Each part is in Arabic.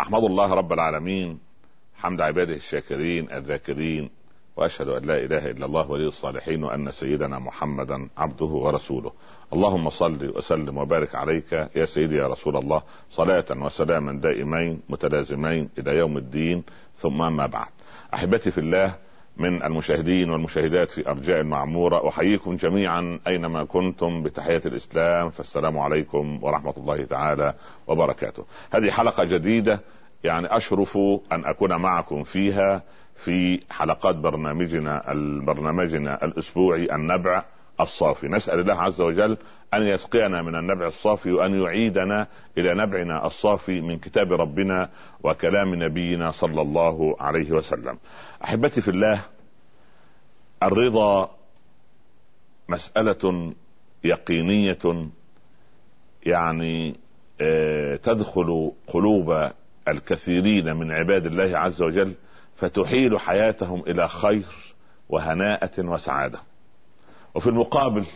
أحمد الله رب العالمين. حمد عباده الشاكرين الذاكرين وأشهد أن لا إله إلا الله ولي الصالحين وأن سيدنا محمدا عبده ورسوله. اللهم صل وسلم وبارك عليك يا سيدي يا رسول الله صلاة وسلاما دائمين متلازمين إلى يوم الدين ثم ما بعد. أحبتي في الله من المشاهدين والمشاهدات في أرجاء المعموره أحييكم جميعا أينما كنتم بتحيه الإسلام فالسلام عليكم ورحمة الله تعالى وبركاته. هذه حلقة جديدة يعني أشرف أن أكون معكم فيها في حلقات برنامجنا برنامجنا الأسبوعي النبع الصافي. نسأل الله عز وجل أن يسقينا من النبع الصافي وأن يعيدنا إلى نبعنا الصافي من كتاب ربنا وكلام نبينا صلى الله عليه وسلم. أحبتي في الله الرضا مسألة يقينية يعني آه، تدخل قلوب الكثيرين من عباد الله عز وجل فتحيل حياتهم إلى خير وهناءة وسعادة. وفي المقابل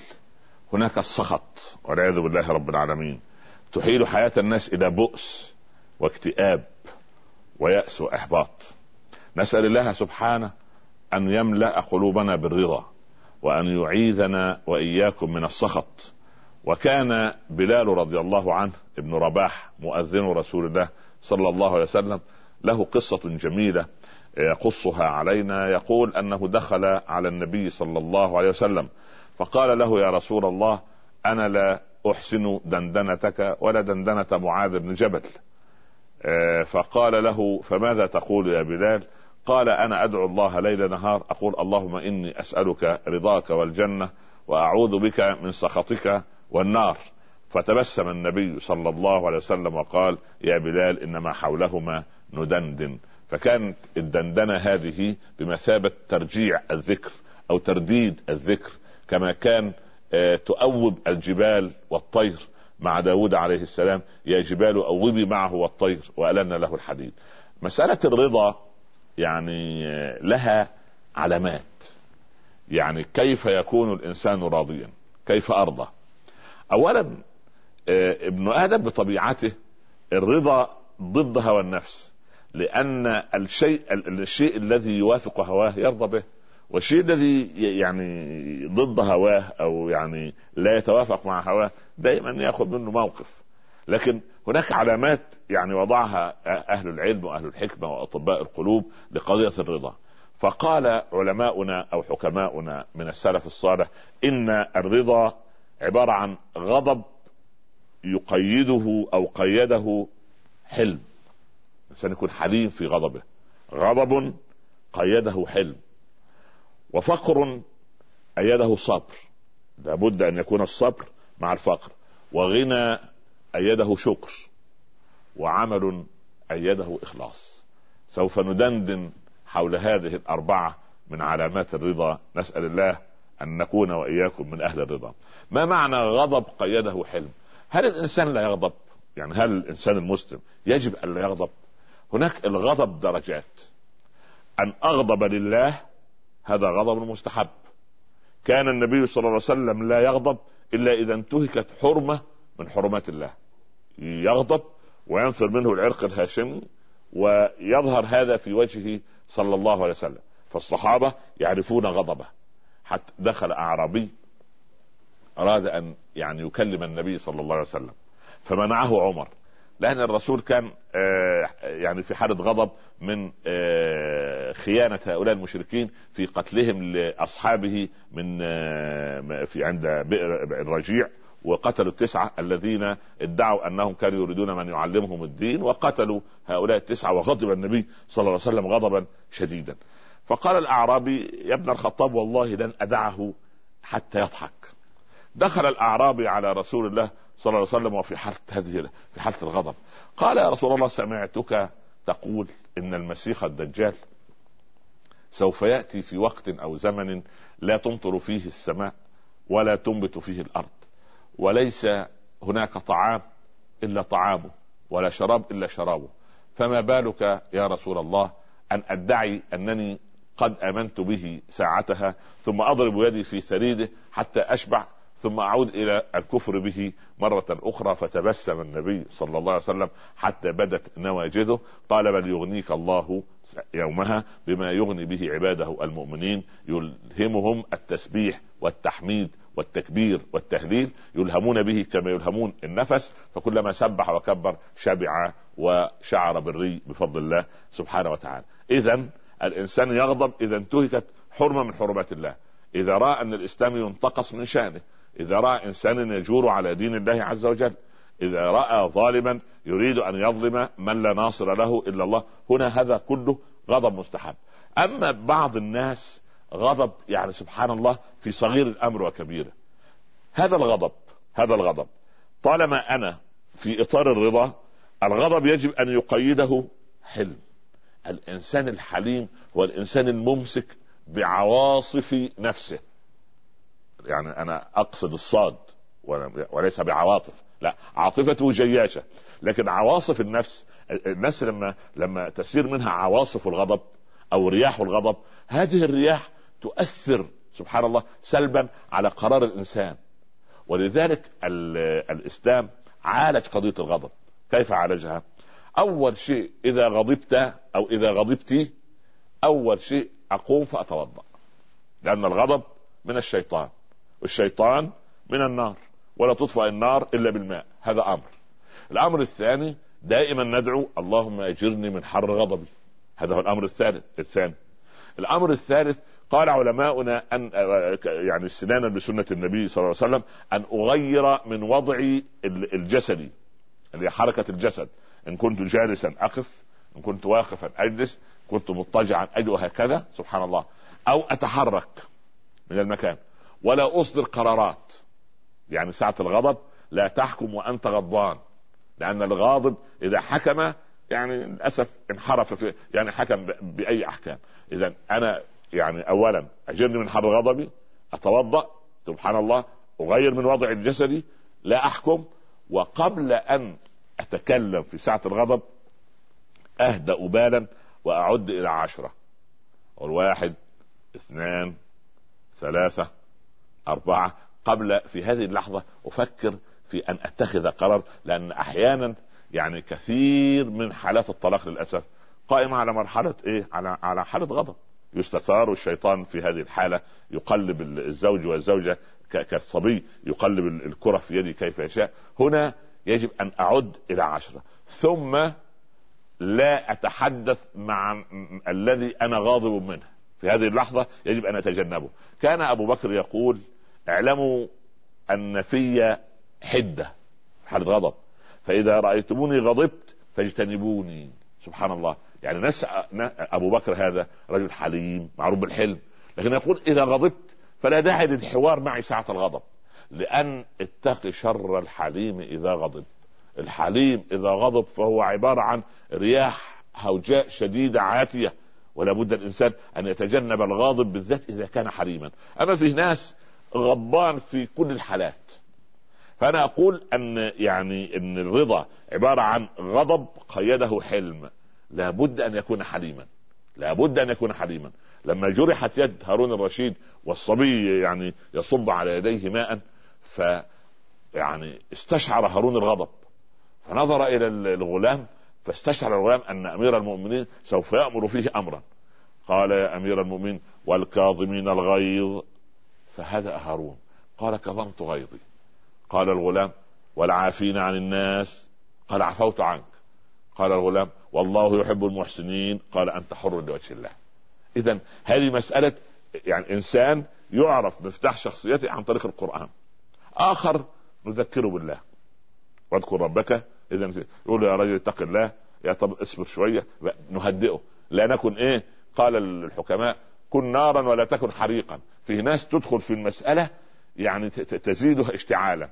هناك السخط والعياذ بالله رب العالمين تحيل حياة الناس إلى بؤس واكتئاب ويأس وإحباط. نسأل الله سبحانه أن يملأ قلوبنا بالرضا وأن يعيذنا وإياكم من السخط. وكان بلال رضي الله عنه ابن رباح مؤذن رسول الله صلى الله عليه وسلم له قصة جميلة يقصها علينا يقول أنه دخل على النبي صلى الله عليه وسلم فقال له يا رسول الله أنا لا أحسن دندنتك ولا دندنة معاذ بن جبل. فقال له فماذا تقول يا بلال؟ قال أنا أدعو الله ليل نهار أقول اللهم إني أسألك رضاك والجنة وأعوذ بك من سخطك والنار. فتبسم النبي صلى الله عليه وسلم وقال يا بلال إنما حولهما ندندن. فكانت الدندنة هذه بمثابة ترجيع الذكر أو ترديد الذكر كما كان آه، تؤوب الجبال والطير مع داود عليه السلام يا جبال أوبي معه والطير وألنا له الحديد. مسألة الرضا يعني آه، لها علامات. يعني كيف يكون الإنسان راضيا؟ كيف أرضى؟ أولا آه، ابن آدم بطبيعته الرضا ضد هوى النفس. لأن الشيء الشيء الذي يوافق هواه يرضى به والشيء الذي يعني ضد هواه أو يعني لا يتوافق مع هواه دائما يأخذ منه موقف. لكن هناك علامات يعني وضعها أهل العلم وأهل الحكمة وأطباء القلوب لقضية الرضا. فقال علماؤنا أو حكماؤنا من السلف الصالح إن الرضا عبارة عن غضب يقيده أو قيده حلم. الانسان يكون حليم في غضبه. غضب قيده حلم وفقر أيده صبر. لابد أن يكون الصبر مع الفقر وغنى أيده شكر وعمل أيده إخلاص. سوف ندندن حول هذه الأربعة من علامات الرضا. نسأل الله أن نكون وإياكم من أهل الرضا. ما معنى غضب قيده حلم؟ هل الإنسان لا يغضب؟ يعني هل الإنسان المسلم يجب أن لا يغضب؟ هناك الغضب درجات. أن أغضب لله هذا غضب مستحب. كان النبي صلى الله عليه وسلم لا يغضب إلا إذا انتهكت حرمة من حرمات الله. يغضب وينفر منه العرق الهاشمي ويظهر هذا في وجهه صلى الله عليه وسلم. فالصحابة يعرفون غضبه. حتى دخل أعرابي أراد أن يعني يكلم النبي صلى الله عليه وسلم فمنعه عمر. لأن الرسول كان آه، يعني في حالة غضب من آه، خيانة هؤلاء المشركين في قتلهم لأصحابه من آه، في عند بئر الرجيع وقتلوا التسعة الذين ادعوا أنهم كانوا يريدون من يعلمهم الدين وقتلوا هؤلاء التسعة وغضب النبي صلى الله عليه وسلم غضبا شديدا. فقال الأعرابي يا ابن الخطاب والله لن أدعه حتى يضحك. دخل الأعرابي على رسول الله صلى الله عليه وسلم وفي حالة هذه في حالة الغضب. قال يا رسول الله سمعتك تقول إن المسيح الدجال سوف يأتي في وقت أو زمن لا تمطر فيه السماء ولا تنبت فيه الأرض وليس هناك طعام إلا طعامه ولا شراب إلا شرابه. فما بالك يا رسول الله أن أدعي أنني قد آمنت به ساعتها ثم أضرب يدي في ثريده حتى أشبع ثم أعود إلى الكفر به مرة أخرى فتبسم النبي صلى الله عليه وسلم حتى بدت نواجذه قال بل يغنيك الله يومها بما يغني به عباده المؤمنين يلهمهم التسبيح والتحميد والتكبير والتهليل يلهمون به كما يلهمون النفس فكلما سبح وكبر شبع وشعر بالري بفضل الله سبحانه وتعالى. اذا الإنسان يغضب إذا انتهكت حرمة من حرمات الله. إذا رأى أن الإسلام ينتقص من شأنه إذا رأى انسانا يجور على دين الله عز وجل إذا رأى ظالما يريد أن يظلم من لا ناصر له إلا الله هنا هذا كله غضب مستحب. أما بعض الناس غضب يعني سبحان الله في صغير الأمر وكبيره هذا الغضب هذا الغضب. طالما أنا في إطار الرضا الغضب يجب أن يقيده حلم. الإنسان الحليم هو الانسان الممسك بعواصف نفسه. يعني أنا أقصد الصاد وليس بعواطف. لا عاطفته جياشة. لكن عواصف النفس الناس لما لما تسير منها عواصف الغضب أو رياح الغضب هذه الرياح تؤثر سبحان الله سلبا على قرار الإنسان. ولذلك الإسلام عالج قضية الغضب. كيف عالجها؟ أول شيء إذا غضبت أو إذا غضبت أول شيء أقوم فأتوضأ. لأن الغضب من الشيطان. والشيطان من النار ولا تطفأ النار إلا بالماء. هذا أمر. الأمر الثاني دائما ندعو اللهم أجرني من حر غضبي. هذا هو الأمر الثالث الثاني. الأمر الثالث قال علماؤنا أن يعني استنانا بسنه النبي صلى الله عليه وسلم أن أغير من وضعي الجسدي اللي هي حركة الجسد. إن كنت جالسا أقف إن كنت واقفا أجلس كنت مضطجعا اجلس وهكذا سبحان الله. أو أتحرك من المكان. ولا أصدر قرارات. يعني ساعة الغضب لا تحكم وأنت غضبان. لأن الغاضب إذا حكم يعني للأسف انحرف في يعني حكم بأي أحكام. إذا أنا يعني اولا أجرني من حر غضبي أتوضأ سبحان الله أغير من وضع الجسدي لا أحكم. وقبل أن أتكلم في ساعة الغضب أهدأ بالا وأعد إلى عشرة. أقول واحد اثنان ثلاثة. أربعة قبل في هذه اللحظة أفكر في أن أتخذ قرار لأن أحيانا يعني كثير من حالات الطلاق للأسف قائمة على مرحلة إيه؟ على على حالة غضب. يستثار الشيطان في هذه الحالة يقلب الزوج والزوجة كالصبي يقلب الكرة في يدي كيف يشاء. هنا يجب أن أعد إلى عشرة. ثم لا أتحدث مع الذي أنا غاضب منه. في هذه اللحظة يجب أن أتجنبه. كان أبو بكر يقول اعلموا ان في حدة حاله غضب. فإذا رأيتموني غضبت فاجتنبوني. سبحان الله. يعني ناس أبو بكر هذا رجل حليم معروف بالحلم. لكن يقول إذا غضبت فلا داعي للحوار معي ساعة الغضب. لأن اتقي شر الحليم إذا غضب. الحليم إذا غضب فهو عبارة عن رياح هوجاء شديدة عاتية. ولا بد الإنسان أن يتجنب الغاضب بالذات إذا كان حليما. أما في ناس غضبان في كل الحالات. فأنا أقول أن يعني أن الرضا عبارة عن غضب قيده حلم. لابد أن يكون حليما. لابد أن يكون حليما. لما جرحت يد هارون الرشيد والصبي يعني يصب على يديه ماء ف يعني استشعر هارون الغضب. فنظر إلى الغلام فاستشعر الغلام أن أمير المؤمنين سوف يأمر فيه امرا. قال يا أمير المؤمنين والكاظمين الغيظ فهدأ هارون. قال كظمت غيظي. قال الغلام والعافين عن الناس. قال عفوت عنك. قال الغلام والله يحب المحسنين. قال أنت حر لوجه الله. اذا هذه مسألة يعني إنسان يعرف مفتاح شخصيته عن طريق القرآن. آخر نذكره بالله. واذكر ربك. اذا يقول يا رجل اتق الله. يا طب اصبر شوية. نهدئه. لا نكن إيه؟ قال الحكماء كن نارا ولا تكن حريقا. في ناس تدخل في المسألة يعني تزيدها اشتعالا.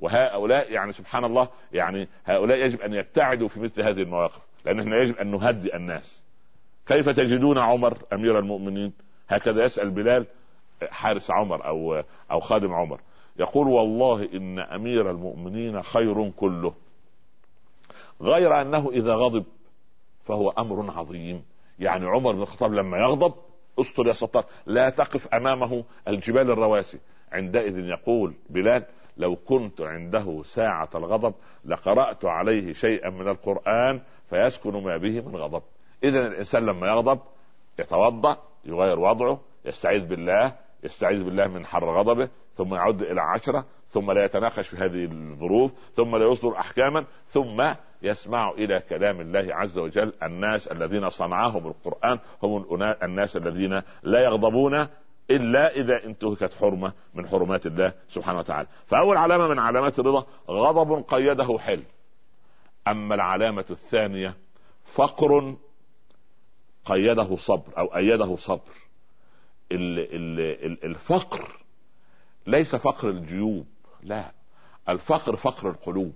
وهؤلاء يعني سبحان الله يعني هؤلاء يجب أن يبتعدوا في مثل هذه المواقف لأن إحنا يجب أن نهدئ الناس. كيف تجدون عمر أمير المؤمنين؟ هكذا يسأل بلال حارس عمر أو أو خادم عمر. يقول والله إن أمير المؤمنين خير كله. غير أنه إذا غضب فهو أمر عظيم. يعني عمر بن الخطاب لما يغضب استر يا ستار لا تقف أمامه الجبال الرواسي. عندئذ يقول بلال لو كنت عنده ساعة الغضب لقرأت عليه شيئا من القرآن فيسكن ما به من غضب. إذا الإنسان لما يغضب يتوضأ يغير وضعه يستعيذ بالله يستعيذ بالله من حر غضبه ثم يعد إلى عشرة ثم لا يتناقش في هذه الظروف ثم لا يصدر أحكاما ثم يسمع إلى كلام الله عز وجل. الناس الذين صنعهم القرآن هم الناس الذين لا يغضبون إلا إذا انتهكت حرمة من حرمات الله سبحانه وتعالى. فأول علامة من علامات الرضا غضب قيده حلم أما العلامة الثانية فقر قيده صبر أو أيده صبر. الفقر ليس فقر الجيوب لا. الفقر فقر القلوب.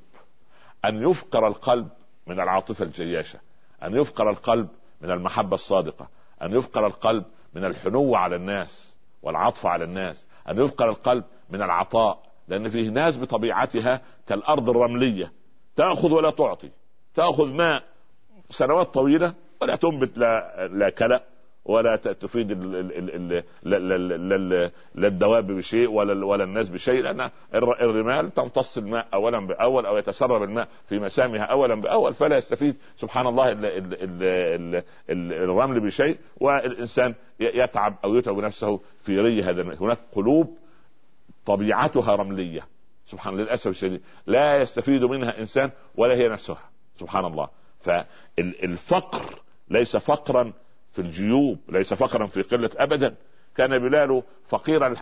أن يفقر القلب من العاطفة الجياشة أن يفقر القلب من المحبة الصادقة أن يفقر القلب من الحنو على الناس والعطف على الناس أن يفقر القلب من العطاء لأن فيه ناس بطبيعتها كالأرض الرملية تأخذ ولا تعطي تأخذ ماء سنوات طويلة ولا تنبت لا, لا كلأ ولا تفيد لا الدواب بشيء ولا ولا الناس بشيء لأن الرمال تمتص الماء اولا بأول أو يتسرب الماء في مسامها اولا بأول فلا يستفيد سبحان الله الرمل بشيء والإنسان يتعب أو يتعب نفسه في ري هذا هناك قلوب طبيعتها رملية سبحان للأسف الشديد. لا يستفيد منها إنسان ولا هي نفسها سبحان الله. فالفقر ليس فقرا في الجيوب ليس فقرا في قلة أبدا. كان بلال فقير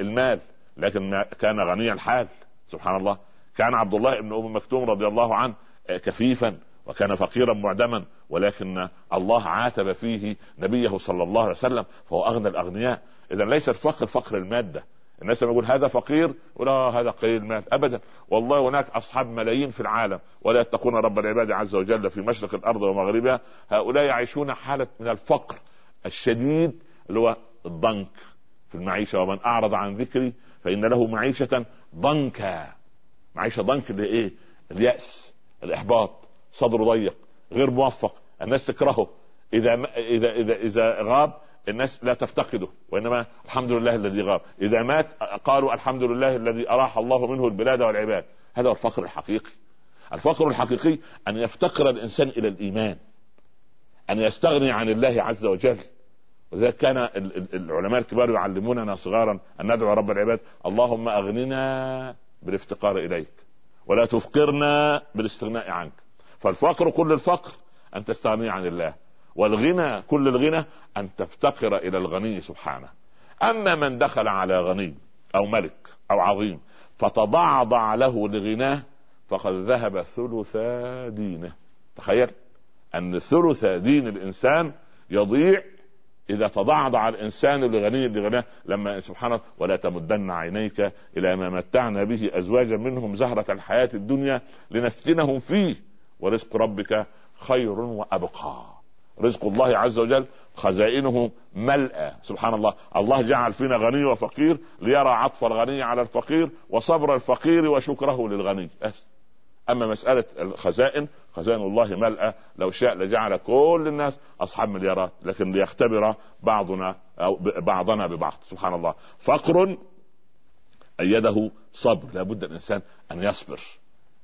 المال لكن كان غني الحال سبحان الله. كان عبد الله بن أم مكتوم رضي الله عنه كفيفا وكان فقيرا معدما. ولكن الله عاتب فيه نبيه صلى الله عليه وسلم فهو أغنى الأغنياء. اذا ليس الفقر فقر المادة. الناس لما يقول هذا فقير ولا هذا قليل المال. ابدا. والله هناك أصحاب ملايين في العالم ولا يتقون رب العباد عز وجل في مشرق الأرض ومغربها. هؤلاء يعيشون حالة من الفقر الشديد اللي هو الضنك في المعيشة. ومن أعرض عن ذكري فإن له معيشة ضنكا. معيشة ضنك اللي إيه؟ اليأس الإحباط صدره ضيق غير موفق. الناس تكرهه. إذا اذا اذا إذا غاب الناس لا تفتقده وإنما الحمد لله الذي غاب. إذا مات قالوا الحمد لله الذي أراح الله منه البلاد والعباد. هذا هو الفقر الحقيقي. الفقر الحقيقي أن يفتقر الإنسان إلى الإيمان أن يستغني عن الله عز وجل. وذلك كان العلماء الكبار يعلموننا صغارا أن ندعو رب العباد اللهم أغننا بالافتقار إليك ولا تفقرنا بالاستغناء عنك. فالفقر كل الفقر أن تستغني عن الله. والغنى كل الغنى أن تفتقر إلى الغني سبحانه. أما من دخل على غني أو ملك أو عظيم فتضعضع له لغناه فقد ذهب ثلث دينه. تخيل أن ثلث دين الإنسان يضيع إذا تضعضع الإنسان لغني لغناه. لما سبحانه ولا تمدن عينيك إلى ما متعنا به أزواجا منهم زهرة الحياة الدنيا لنفتنهم فيه. ورزق ربك خير وأبقى. رزق الله عز وجل خزائنه ملأى سبحان الله الله جعل فينا غني وفقير ليرى عطف الغني على الفقير وصبر الفقير وشكره للغني. أما مسألة الخزائن خزائن الله ملأى لو شاء لجعل كل الناس أصحاب مليارات لكن ليختبر بعضنا أو بعضنا ببعض. سبحان الله فقر أيده صبر. لابد الإنسان أن يصبر.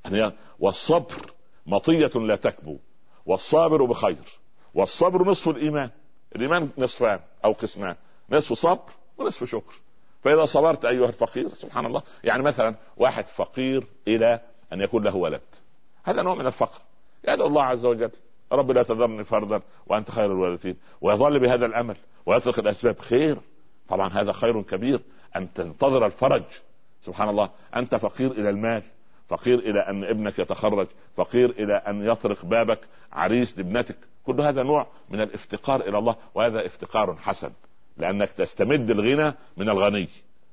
أن ي... والصبر مطية لا تكبو والصابر بخير. والصبر نصف الإيمان. الإيمان نصفان أو قسمان نصف صبر ونصف شكر. فإذا صبرت أيها الفقير سبحان الله يعني مثلا واحد فقير إلى أن يكون له ولد. هذا نوع من الفقر. يدعو الله عز وجل رب لا تذرني فردا وأنت خير الوارثين. ويظل بهذا الأمل ويترك الأسباب خير. طبعا هذا خير كبير أن تنتظر الفرج. سبحان الله أنت فقير إلى المال. فقير إلى أن ابنك يتخرج فقير إلى أن يطرق بابك عريس لابنتك. كل هذا نوع من الافتقار إلى الله وهذا افتقار حسن لأنك تستمد الغنى من الغني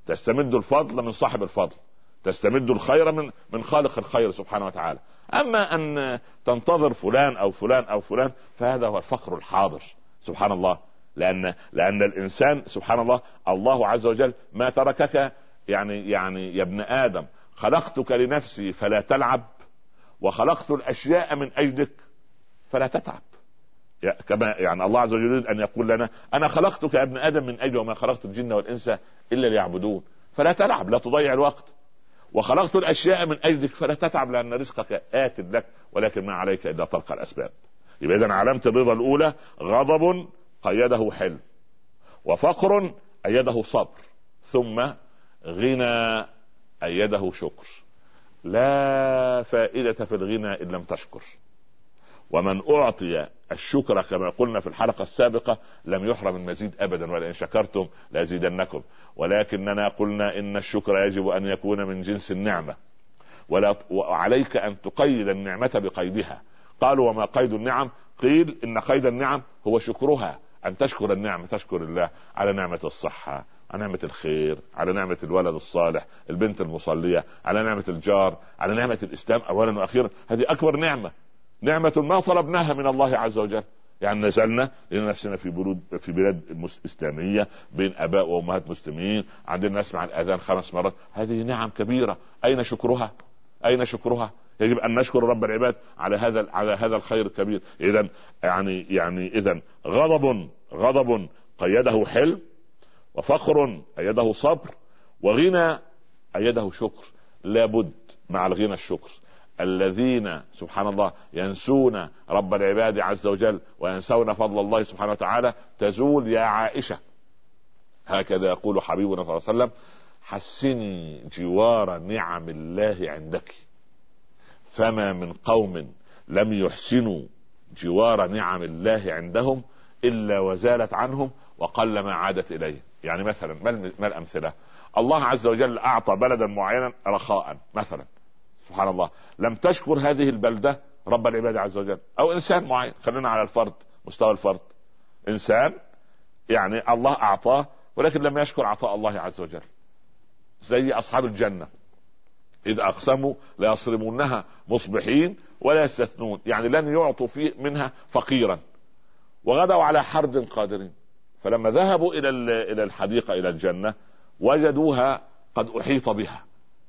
تستمد الفضل من صاحب الفضل تستمد الخير من من خالق الخير سبحانه وتعالى. أما أن تنتظر فلان أو فلان أو فلان فهذا هو الفقر الحاضر سبحان الله. لأن لأن الإنسان سبحان الله الله عز وجل ما تركك يعني يعني يا ابن آدم خلقتك لنفسي فلا تلعب وخلقت الأشياء من أجلك فلا تتعب. كما يعني الله عز وجل يريد أن يقول لنا أنا خلقتك يا ابن آدم من أجل وما خلقت الجن والإنس إلا ليعبدون فلا تلعب لا تضيع الوقت. وخلقت الأشياء من أجلك فلا تتعب لأن رزقك آت لك ولكن ما عليك إلا تلقى الأسباب. يبقى اذا علامه الرضا الأولى غضب قيده حلم وفقر ايده صبر ثم غنى أيده شكر. لا فائدة في الغنى إن لم تشكر. ومن أعطي الشكر كما قلنا في الحلقة السابقة لم يحرم المزيد ابدا ولئن شكرتم لأزيدنكم. ولكننا قلنا إن الشكر يجب أن يكون من جنس النعمة. ولا وعليك أن تقيد النعمة بقيدها. قالوا وما قيد النعم؟ قيل إن قيد النعم هو شكرها أن تشكر النعمه تشكر الله على نعمة الصحة. على نعمة الخير على نعمة الولد الصالح البنت المصلية على نعمة الجار على نعمة الإسلام. أولا وأخيرا هذه أكبر نعمة. نعمة ما طلبناها من الله عز وجل. يعني نزلنا لنا نفسنا في بلاد في بلاد إسلامية بين آباء وأمهات مسلمين. عندنا نسمع الأذان خمس مرات. هذه نعم كبيرة. أين شكرها؟ أين شكرها؟ يجب أن نشكر رب العباد على هذا على هذا الخير الكبير. اذا يعني يعني اذا غضب غضب قيده حلم. وفخر أيده صبر وغنى أيده شكر. لابد مع الغنى الشكر. الذين سبحان الله ينسون رب العباد عز وجل وينسون فضل الله سبحانه وتعالى تزول يا عائشة. هكذا يقول حبيبنا صلى الله عليه وسلم حسني جوار نعم الله عندك. فما من قوم لم يحسنوا جوار نعم الله عندهم إلا وزالت عنهم وقل ما عادت اليه يعني مثلا ما الأمثلة؟ الله عز وجل أعطى بلدا معينا رخاء مثلا. سبحان الله. لم تشكر هذه البلدة رب العباد عز وجل. أو إنسان معين. خلينا على الفرد مستوى الفرد. إنسان يعني الله أعطاه ولكن لم يشكر عطاء الله عز وجل. زي أصحاب الجنة. اذا أقسموا ليصرمونها مصبحين ولا يستثنون. يعني لن يعطوا فيه منها فقيرا. وغدوا على حرد قادرين. فلما ذهبوا إلى إلى الحديقة إلى الجنة وجدوها قد أحيط بها.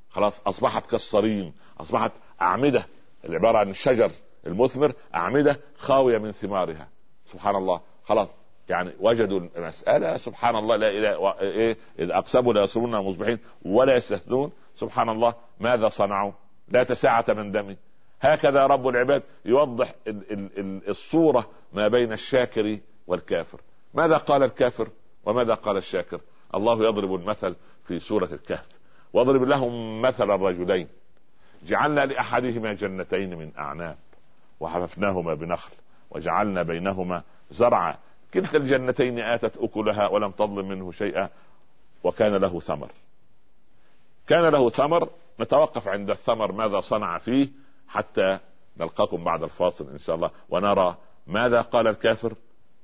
خلاص أصبحت كالصريم أصبحت أعمدة العباره عن الشجر المثمر أعمدة خاوية من ثمارها. سبحان الله. خلاص يعني وجدوا المسألة سبحان الله لا إله إيه إذا أقسموا لا يصرون مصبحين ولا يستثنون. سبحان الله. ماذا صنعوا؟ لا تساعة من دم هكذا رب العباد يوضح الصورة ما بين الشاكر والكافر. ماذا قال الكافر وماذا قال الشاكر؟ الله يضرب المثل في سورة الكهف. واضرب لهم مثل الرجلين. جعلنا لأحدهما جنتين من أعناب وحففناهما بنخل وجعلنا بينهما زرعا. كلتا الجنتين آتت أكلها ولم تظلم منه شيئا وكان له ثمر. كان له ثمر نتوقف عند الثمر ماذا صنع فيه حتى نلقاكم بعد الفاصل إن شاء الله ونرى ماذا قال الكافر.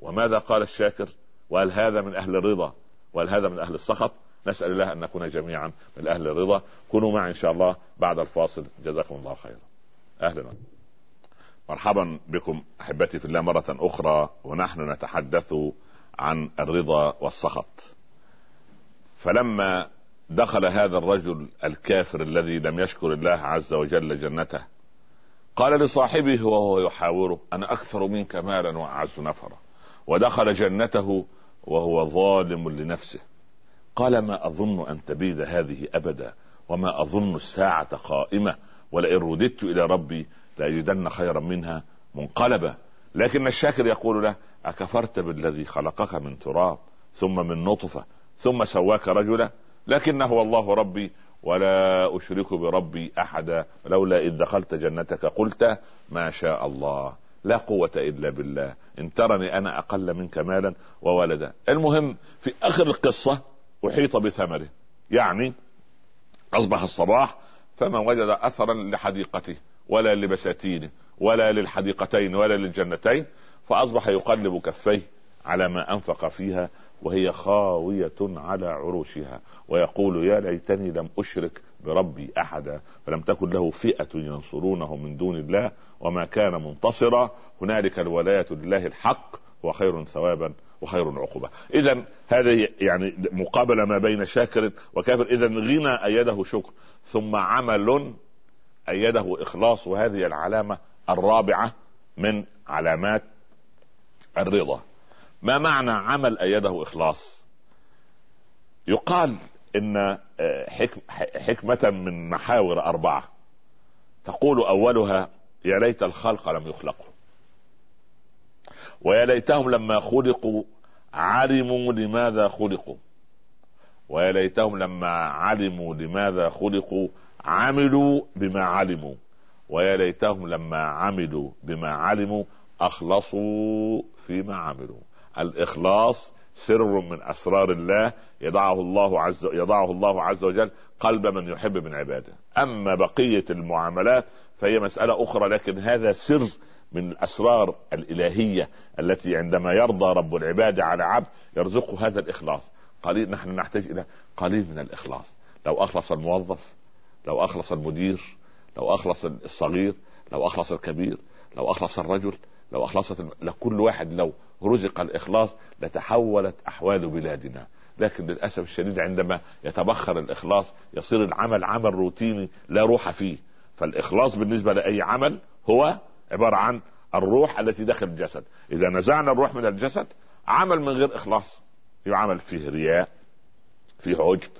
وماذا قال الشاكر؟ وهل هذا من أهل الرضا؟ وهل هذا من أهل السخط؟ نسأل الله أن نكون جميعا من أهل الرضا. كونوا معي إن شاء الله بعد الفاصل. جزاكم الله خيرا. أهلا مرحبا بكم أحبتي في الله مرة أخرى ونحن نتحدث عن الرضا والسخط. فلما دخل هذا الرجل الكافر الذي لم يشكر الله عز وجل جنته قال لصاحبه وهو يحاوره أنا أكثر منك مالا وأعز نفرا. ودخل جنته وهو ظالم لنفسه. قال ما أظن أن تبيد هذه أبدا وما أظن الساعة قائمة ولئن رددت إلى ربي لأجدن خيرا منها منقلبا لكن الشاكر يقول له أكفرت بالذي خلقك من تراب ثم من نطفة ثم سواك رجلا؟ لكنه الله ربي ولا أشرك بربي أحدا لولا إذ دخلت جنتك قلت ما شاء الله. لا قوة إلا بالله. إن ترني أنا أقل منك مالا وولدا. المهم في آخر القصة أحيط بثمره. يعني أصبح الصباح فما وجد اثرا لحديقته ولا لبساتينه ولا للحديقتين ولا للجنتين فأصبح يقلب كفيه على ما أنفق فيها وهي خاوية على عروشها ويقول يا ليتني لم أشرك بربي أحدا فلم تكن له فئة ينصرونه من دون الله وما كان منتصرا. هنالك الولاية لله الحق وخير ثوابا وخير عقبة إذا هذه يعني مقابلة ما بين شاكر وكافر. إذا غنى أيده شكر ثم عمل أيده إخلاص. وهذه العلامة الرابعة من علامات الرضا. ما معنى عمل أيده إخلاص؟ يقال إن آه، حكمة من محاور أربعة. تقول أولها يا ليت الخلق لم يخلقوا. ويا ليتهم لما خلقوا علموا لماذا خلقوا. ويا ليتهم لما علموا لماذا خلقوا عملوا بما علموا. ويا ليتهم لما عملوا بما علموا أخلصوا فيما عملوا. الإخلاص سر من أسرار الله يضعه الله عز يضعه الله عز وجل قلب من يحب من عباده. أما بقية المعاملات فهي مسألة أخرى لكن هذا سر من الأسرار الإلهية التي عندما يرضى رب العباد على عبد يرزقه هذا الإخلاص. قليل نحن نحتاج إلى قليل من الإخلاص. لو أخلص الموظف لو أخلص المدير لو أخلص الصغير لو أخلص الكبير لو أخلص الرجل لو أخلصت لكل واحد لو رزق الإخلاص لتحولت أحوال بلادنا. لكن للأسف الشديد عندما يتبخر الإخلاص يصير العمل عمل روتيني لا روح فيه. فالإخلاص بالنسبة لأي عمل هو عبارة عن الروح التي داخل الجسد. إذا نزعنا الروح من الجسد عمل من غير إخلاص. يعمل فيه رياء فيه عجب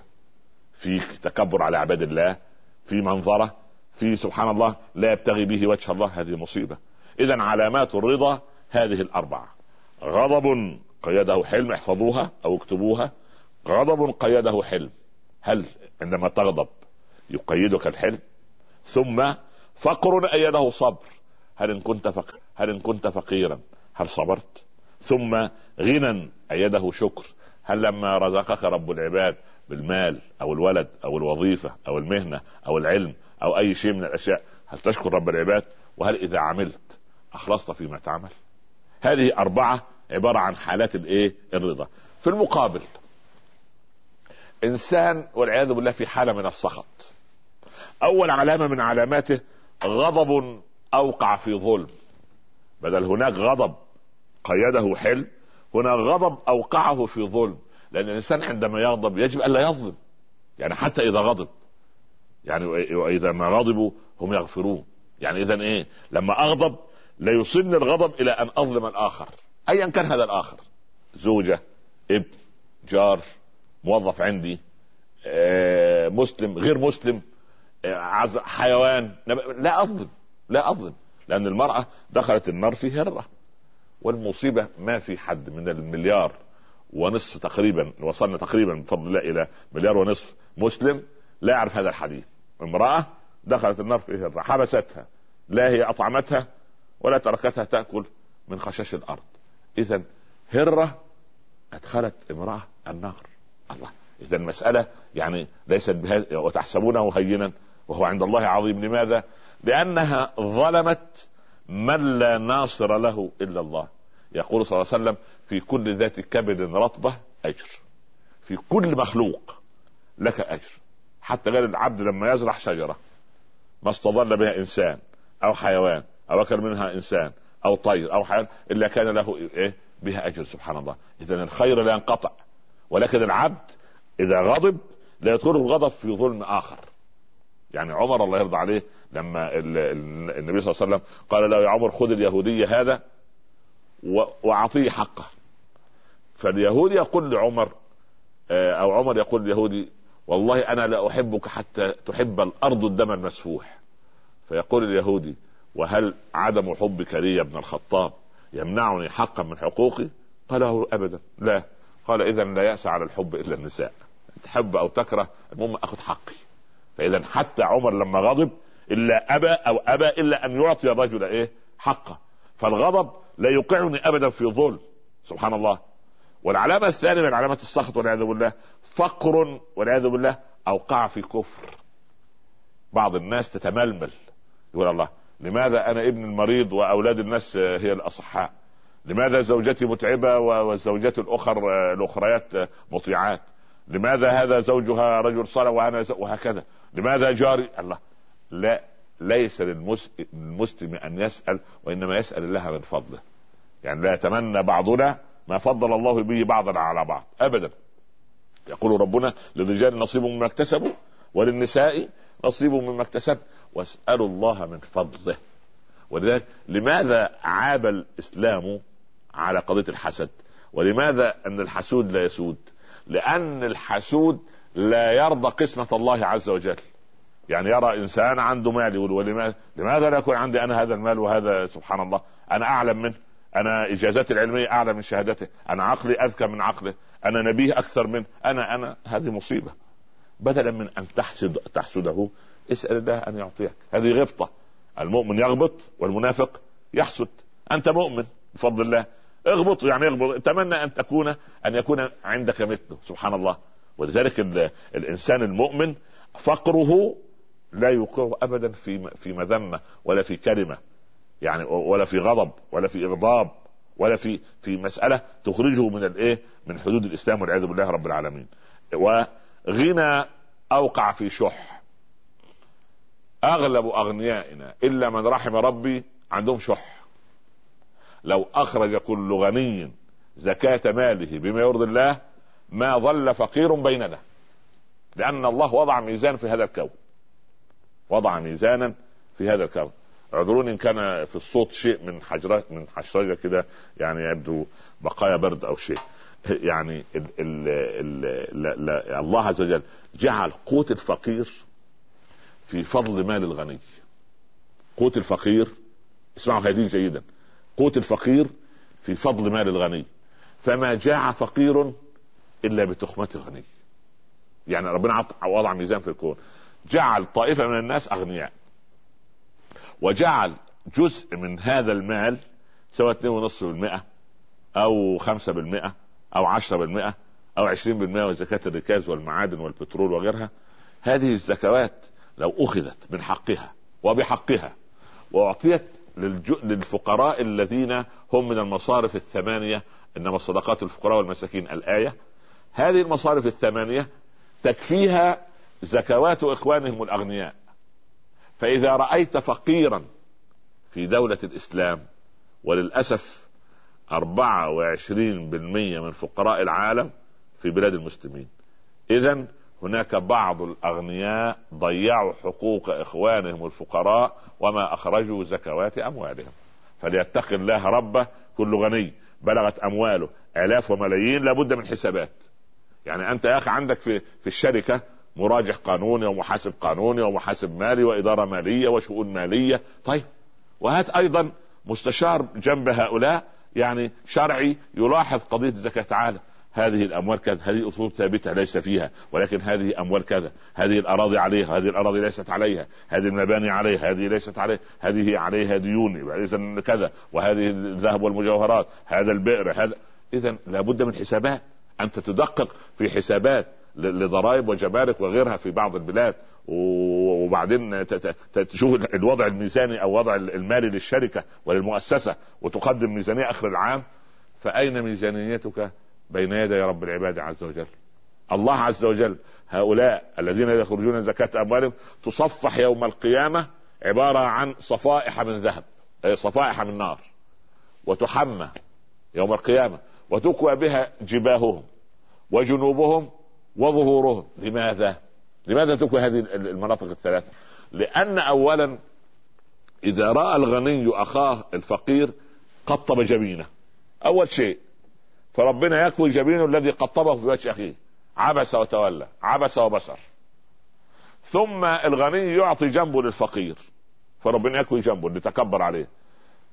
فيه تكبر على عباد الله في منظرة في سبحان الله لا يبتغي به وجه الله هذه مصيبة. اذا علامات الرضا هذه الأربعة. غضب قيده حلم احفظوها أو اكتبوها. غضب قيده حلم هل عندما تغضب يقيدك الحلم؟ ثم فقر أيده صبر هل إن كنت فقير هل إن كنت فقيرا هل صبرت؟ ثم غنى أيده شكر هل لما رزقك رب العباد بالمال أو الولد أو الوظيفة أو المهنة أو العلم أو أي شيء من الأشياء هل تشكر رب العباد؟ وهل إذا عملت أخلصت فيما تعمل. هذه أربعة عبارة عن حالات الإيه؟ الرضا. في المقابل إنسان والعياذ بالله في حالة من السخط. أول علامة من علاماته غضب أوقع في ظلم. بدل هناك غضب قيده حلم هناك غضب أوقعه في ظلم. لأن الإنسان عندما يغضب يجب الا يظلم. يعني حتى إذا غضب. يعني وإذا ما غضبوا هم يغفرون. يعني اذا إيه؟ لما أغضب لا يوصلني الغضب إلى أن أظلم الآخر. ايا كان هذا الآخر. زوجة ابن جار موظف عندي آه، مسلم غير مسلم آه، حيوان. لا أظلم لا أظلم. لأن المرأة دخلت النار في هرة. والمصيبة ما في حد من المليار ونصف تقريبا وصلنا تقريبا بفضل الله إلى مليار ونصف مسلم لا يعرف هذا الحديث. امرأة دخلت النار في هرة حبستها لا هي أطعمتها ولا تركتها تأكل من خشاش الأرض. إذا هرة أدخلت امرأة النار. الله. إذا المسألة يعني ليست بها وتحسبونه هينا وهو عند الله عظيم. لماذا؟ لأنها ظلمت من لا ناصر له إلا الله. يقول صلى الله عليه وسلم في كل ذات كبد رطبة أجر. في كل مخلوق لك أجر. حتى قال العبد لما يزرع شجرة ما استظل بها إنسان أو حيوان أو اكل منها إنسان أو طير أو حيوان إلا كان له إيه؟ بها أجر سبحان الله. اذا الخير لا ينقطع. ولكن العبد إذا غضب لا يدخله الغضب في ظلم آخر. يعني عمر الله يرضى عليه لما النبي صلى الله عليه وسلم قال له يا عمر خذ اليهودي هذا وأعطيه حقه. فاليهودي يقول لعمر آه، أو عمر يقول لليهودي والله أنا لا أحبك حتى تحب الأرض الدم المسفوح. فيقول اليهودي وهل عدم حبك لي يا ابن الخطاب يمنعني حقا من حقوقي؟ قال له أبدا لا. قال اذا لا يأس على الحب إلا النساء. تحب أو تكره المهم أخذ حقي. فإذا حتى عمر لما غضب إلا أبى أو أبى إلا أن يعطي الرجل إيه؟ حقه. فالغضب لا يوقعني أبدا في ظلم. سبحان الله. والعلامة الثانية من علامات السخط والعياذ بالله فقر والعياذ بالله أوقع في كفر. بعض الناس تتململ. يقول الله لماذا أنا ابن المريض وأولاد الناس هي الأصحاء؟ لماذا زوجتي متعبة والزوجات الأخر الأخريات مطيعات؟ لماذا هذا زوجها رجل صالح وأنا وهكذا؟ لماذا جاري؟ الله. لا ليس للمسلم أن يسأل وإنما يسأل الله من فضله. يعني لا يتمنى بعضنا ما فضل الله به بعضنا على بعض. ابدا. يقول ربنا للرجال نصيب مما اكتسبوا وللنساء نصيب مما اكتسب واسألوا الله من فضله. ولذلك لماذا عاب الإسلام على قضية الحسد؟ ولماذا أن الحسود لا يسود؟ لأن الحسود لا يرضى قسمة الله عز وجل. يعني يرى إنسان عنده مال يقول ولماذا لماذا لا يكون عندي أنا هذا المال وهذا؟ سبحان الله. أنا أعلم منه. أنا اجازتي العلمية أعلى من شهادته. أنا عقلي أذكى من عقله. أنا نبيه أكثر منه. أنا أنا هذه مصيبة. بدلا من أن تحسد تحسده اسأل الله أن يعطيك. هذه غبطة. المؤمن يغبط والمنافق يحسد. أنت مؤمن بفضل الله. اغبط يعني اغبط. أتمنى أن تكون أن يكون عندك مثله. سبحان الله. ولذلك الإنسان المؤمن فقره لا يوقعه ابدا في في مذمة ولا في كلمة. يعني ولا في غضب ولا في إغضاب ولا في في مسألة تخرجه من الايه من حدود الإسلام والعياذ بالله رب العالمين. وغنى أوقع في شح. أغلب أغنيائنا إلا من رحم ربي عندهم شح. لو أخرج كل غني زكاة ماله بما يرضي الله ما ظل فقير بيننا. لأن الله وضع ميزان في هذا الكون. وضع ميزانا في هذا الكون. اعذروني إن كان في الصوت شيء من حجرات من حشرجة كده يعني يبدو بقايا برد أو شيء. يعني ال ال ال لا لا الله عز وجل جعل قوت الفقير في فضل مال الغني. قوت الفقير اسمعوا هذه جيدا. قوت الفقير في فضل مال الغني. فما جاع فقير إلا بتخمة غني يعني ربنا وضع ميزان في الكون. جعل طائفة من الناس أغنياء. وجعل جزء من هذا المال سواء 2.5% أو 5% أو 10% أو 20% وزكاة الركاز والمعادن والبترول وغيرها هذه الزكوات لو أخذت من حقها وبحقها وأعطيت للفقراء الذين هم من المصارف الثمانية إنما الصدقات الفقراء والمساكين الآية هذه المصارف الثمانية تكفيها زكوات إخوانهم الأغنياء. فإذا رأيت فقيرا في دولة الإسلام وللأسف 24% من فقراء العالم في بلاد المسلمين اذا هناك بعض الأغنياء ضيعوا حقوق إخوانهم الفقراء وما أخرجوا زكوات أموالهم. فليتق الله ربه كل غني. بلغت أمواله آلاف وملايين لابد من حسابات. يعني أنت يا أخي عندك في في الشركة مراجع قانوني ومحاسب قانوني ومحاسب مالي وإدارة مالية وشؤون مالية. طيب وهات أيضا مستشار جنب هؤلاء يعني شرعي يلاحظ قضية الزكاه تعالى هذه الأموال كذا هذه اصول ثابته ليس فيها ولكن هذه أموال كذا هذه الأراضي عليها هذه الأراضي ليست عليها هذه المباني عليها هذه ليست عليها هذه عليها ديون إذا كذا وهذه الذهب والمجوهرات هذا البئر هذا إذا لابد من حسابات انت تدقق في حسابات لضرائب وجمارك وغيرها في بعض البلاد وبعدين تشوف الوضع الميزاني أو وضع المالي للشركة وللمؤسسة وتقدم ميزانية آخر العام فأين ميزانيتك؟ بين يدي رب العباد عز وجل. الله عز وجل هؤلاء الذين يخرجون زكاة أموالهم تصفح يوم القيامة عبارة عن صفائح من ذهب صفائح من نار وتحمى يوم القيامة وتكوى بها جباههم وجنوبهم وظهورهم. لماذا؟ لماذا تكوى هذه المناطق الثلاثة؟ لأن أولا إذا رأى الغني أخاه الفقير قطب جبينة. أول شيء فربنا يكوي جبينه الذي قطبه في وجه أخيه. عبس وتولى عبس وبصر. ثم الغني يعطي جنبه للفقير. فربنا يكوي جنبه اللي تكبر عليه.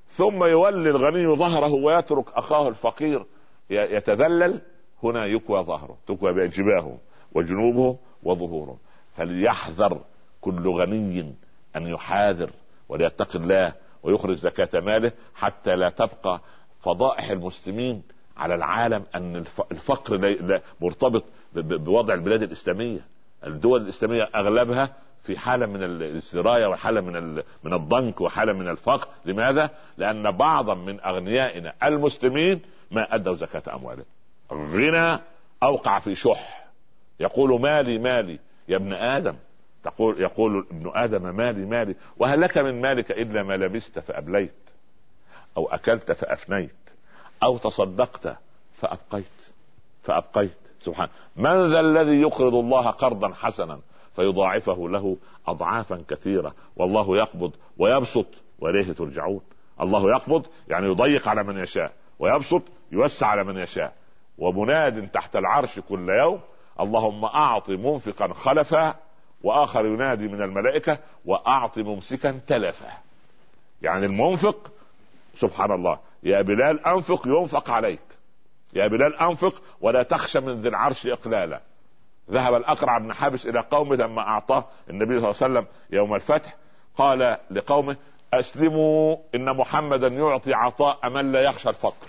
ثم يولي الغني ظهره ويترك أخاه الفقير يتذلل. هنا يكوى ظهره تكوى بجباهه وجنوبه وظهوره. فليحذر كل غني أن يحاذر وليتق الله ويخرج زكاة ماله حتى لا تبقى فضائح المسلمين على العالم أن الفقر مرتبط بوضع البلاد الإسلامية. الدول الإسلامية أغلبها في حالة من السرايه وحالة من من الضنك وحالة من الفقر. لماذا؟ لأن بعضا من أغنيائنا المسلمين ما أدوا زكاة أموالهم. غنى أوقع في شح. يقول مالي مالي. يا ابن آدم. تقول يقول ابن آدم مالي مالي. وهل لك من مالك إلا ما لبست فأبليت أو أكلت فأفنيت؟ أو تصدقت فأبقيت. فأبقيت. سبحان. من ذا الذي يقرض الله قرضا حسنا فيضاعفه له اضعافا كثيرة. والله يقبض ويبسط وإليه ترجعون. الله يقبض يعني يضيق على من يشاء. ويبسط يوسع على من يشاء. ومناد تحت العرش كل يوم. اللهم أعط منفقا خلفا وآخر ينادي من الملائكة وأعط ممسكا تلفا يعني المنفق سبحان الله يا بلال أنفق ينفق عليك. يا بلال أنفق ولا تخشى من ذي العرش إقلالا. ذهب الأقرع بن حابس إلى قومه لما أعطاه النبي صلى الله عليه وسلم يوم الفتح قال لقومه أسلموا إن محمدا يعطي عطاء من لا يخشى الفقر.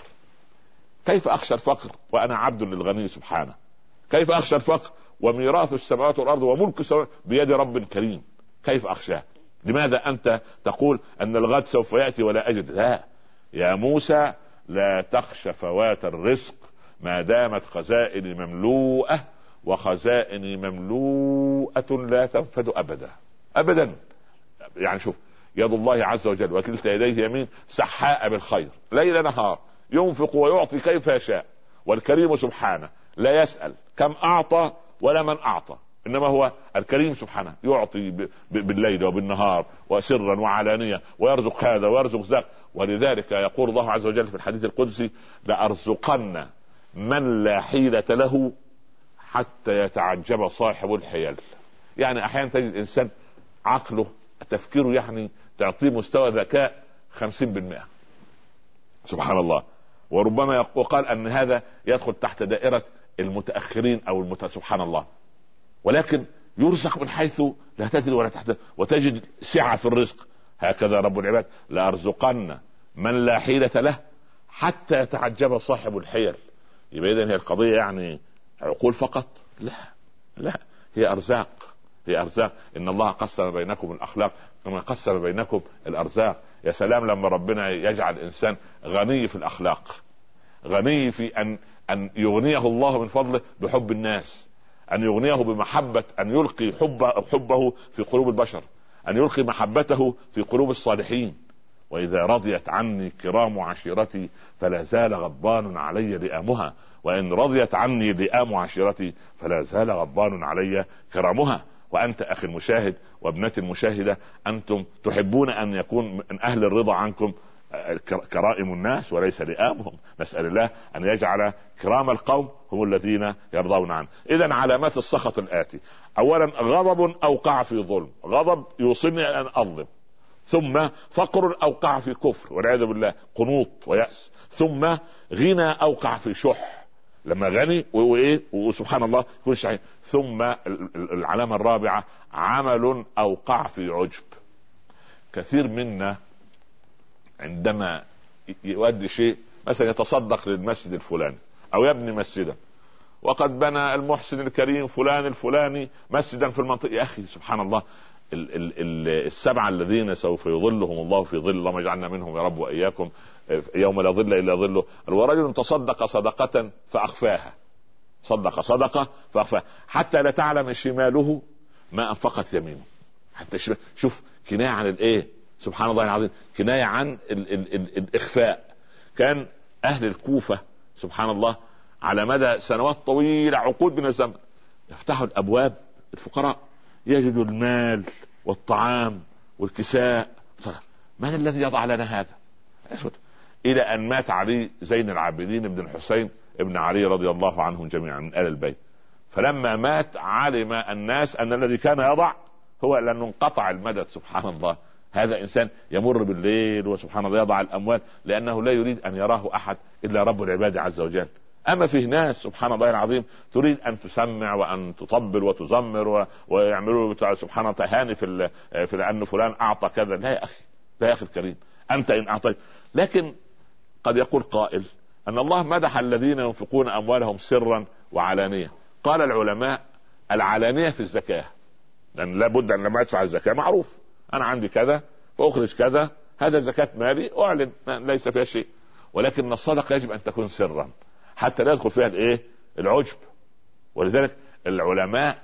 كيف أخشى الفقر؟ وأنا عبد للغني سبحانه. كيف أخشى الفقر؟ وميراث السماوات والأرض وملك السماوات بيد رب كريم. كيف أخشاه؟ لماذا أنت تقول أن الغد سوف يأتي ولا أجد؟ لا. يا موسى لا تخش فوات الرزق ما دامت خزائني مملوءة وخزائني مملوءة لا تنفد أبدا. ابدا. يعني شوف يد الله عز وجل وكلتا يديه يمين سحاء بالخير ليل نهار ينفق ويعطي كيف يشاء والكريم سبحانه لا يسأل كم أعطى ولا من أعطى إنما هو الكريم سبحانه يعطي بالليل وبالنهار وسرا وعلانية ويرزق هذا ويرزق ذاك. ولذلك يقول الله عز وجل في الحديث القدسي لأرزقن من لا حيلة له حتى يتعجب صاحب الحيل. يعني أحيانا تجد انسان عقله تفكيره يعني تعطيه مستوى ذكاء خمسين بالمئة. سبحان الله. وربما يقال أن هذا يدخل تحت دائرة المتأخرين أو المت... سبحان الله. ولكن يرزق من حيث لا تدري ولا تحت وتجد سعة في الرزق. هكذا رب العباد لأرزقن من لا حيلة له حتى يتعجب صاحب الحيل. يبقى إذا هي القضية يعني عقول فقط. لا لا هي أرزاق هي أرزاق. إن الله قسم بينكم الأخلاق كما قسم بينكم الأرزاق. يا سلام لما ربنا يجعل الإنسان غني في الأخلاق غني في أن أن يغنيه الله من فضله بحب الناس أن يغنيه بمحبة أن يلقي حب حبه في قلوب البشر. أن يلقي محبته في قلوب الصالحين. وإذا رضيت عني كرام عشيرتي فلا زال غضبان علي لئامها. وإن رضيت عني لئام عشيرتي فلا زال غضبان علي كرامها. وأنت أخي المشاهد وابنتي المشاهدة أنتم تحبون أن يكون من أهل الرضا عنكم كرائم الناس وليس لئامهم نسأل الله أن يجعل كرام القوم هم الذين يرضون عنه. إذا علامات السخط الآتي. أولا غضب أوقع في ظلم. غضب يوصلني أن أظلم. ثم فقر أوقع في كفر والعياذ بالله قنوط ويأس. ثم غنى أوقع في شح. لما غني وايه وسبحان الله يكون شحيح. ثم العلامة الرابعة عمل اوقع في عجب. كثير منا عندما يؤدي شيء مثلا يتصدق للمسجد الفلاني أو يبني مسجدا. وقد بنى المحسن الكريم فلان الفلاني مسجدا في المنطقة. يا أخي سبحان الله ال ال ال السبعه الذين سوف يظلهم الله في ظل اللهم اجعلنا منهم يا رب وإياكم يوم لا ظل إلا ظله. ورجل تصدق صدقة فأخفاها. صدق صدقة فأخفاها. حتى لا تعلم شماله ما أنفقت يمينه. حتى شوف كناية عن الإيه؟ سبحان الله العظيم كناية عن ال ال ال الإخفاء. كان أهل الكوفة سبحان الله على مدى سنوات طويلة عقود من الزمن يفتحوا الأبواب الفقراء يجدوا المال والطعام والكساء. من الذي يضع لنا هذا؟ إلى أن مات علي زين العابدين بن الحسين ابن علي رضي الله عنهم جميعا من آل البيت. فلما مات علم الناس أن الذي كان يضع هو لأنه انقطع المدد سبحان الله. هذا إنسان يمر بالليل وسبحان الله يضع الأموال لأنه لا يريد أن يراه أحد إلا رب العباد عز وجل. أما فيه ناس سبحان الله العظيم تريد أن تسمع وأن تطبل وتزمر و... ويعملوا سبحان الله تهاني في في لأن فلان أعطى كذا. لا يا أخي لا يا أخي الكريم. أنت إن أعطيت. لكن قد يقول قائل أن الله مدح الذين ينفقون أموالهم سرا وعلانية. قال العلماء العلانية في الزكاة. لأن لابد أن لما أدفع الزكاة معروف. أنا عندي كذا فأخرج كذا هذا زكاة مالي أعلن ليس فيها شيء. ولكن الصدقة يجب أن تكون سرا حتى لا يدخل فيها الايه العجب. ولذلك العلماء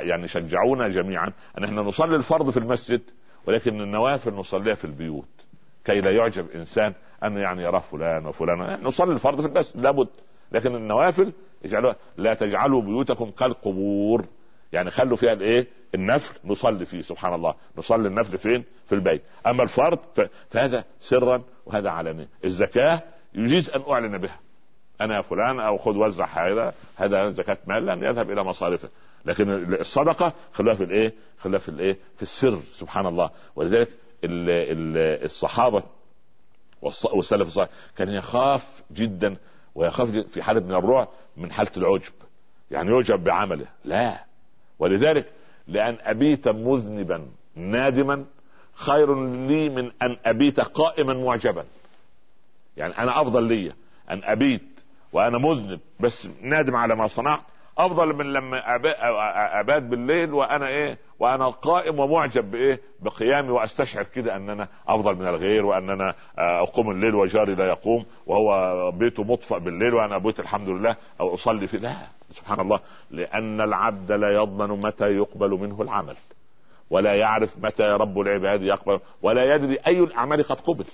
يعني شجعونا جميعا أن إحنا نصلي الفرض في المسجد ولكن النوافل نصليها في البيوت. كي لا يعجب إنسان أن يعني يراه فلان وفلان. نصلي الفرض في المسجد لابد. لكن النوافل اجعلوها لا تجعلوا بيوتكم كالقبور. يعني خلوا فيها الايه؟ النفل نصلي فيه سبحان الله. نصلي النفل فين؟ في البيت. أما الفرض فهذا سرا وهذا علانية الزكاة يجيز أن أعلن بها. أنا فلان أو خذ وزع هذا هذا زكاة مال لن يذهب إلى مصارفه. لكن الصدقة خلوها في الإيه؟ خلوها في الإيه؟ في السر سبحان الله. ولذلك الصحابة والسلف الصالح كان يخاف جدا ويخاف في حالة من الرعب من حالة العجب. يعني يعجب بعمله. لا. ولذلك لأن أبيت مذنبا نادما خير لي من أن أبيت قائما معجبا. يعني أنا أفضل لي أن أبيت وأنا مذنب بس نادم على ما صنعت. أفضل من لما أبات بالليل وأنا إيه؟ وأنا قائم ومعجب بإيه؟ بقيامي وأستشعر كده ان أنا أفضل من الغير وان أنا أقوم الليل وجاري لا يقوم وهو بيته مطفأ بالليل وأنا بيت الحمد لله أو أصلي فيه لا. سبحان الله لأن العبد لا يضمن متى يقبل منه العمل ولا يعرف متى رب العباد يقبل ولا يدري أي الأعمال قد قبل.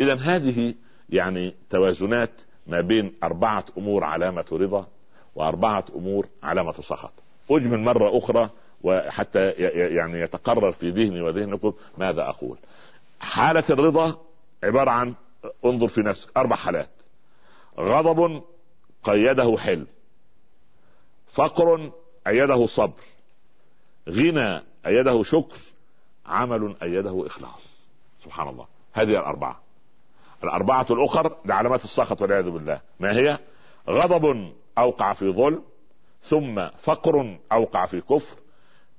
اذا هذه يعني توازنات ما بين أربعة أمور علامة رضا وأربعة أمور علامة سخط. أجمل مرة أخرى وحتى يعني يتقرر في ذهني وذهنكم ماذا أقول. حالة الرضا عبارة عن انظر في نفسك أربع حالات. غضب قيده حلم فقر أيده صبر غنى أيده شكر عمل أيده إخلاص. سبحان الله. هذه الأربعة. الأربعة الأخر لعلامات السخط والعياذ بالله. ما هي؟ غضب أوقع في ظلم ثم فقر أوقع في كفر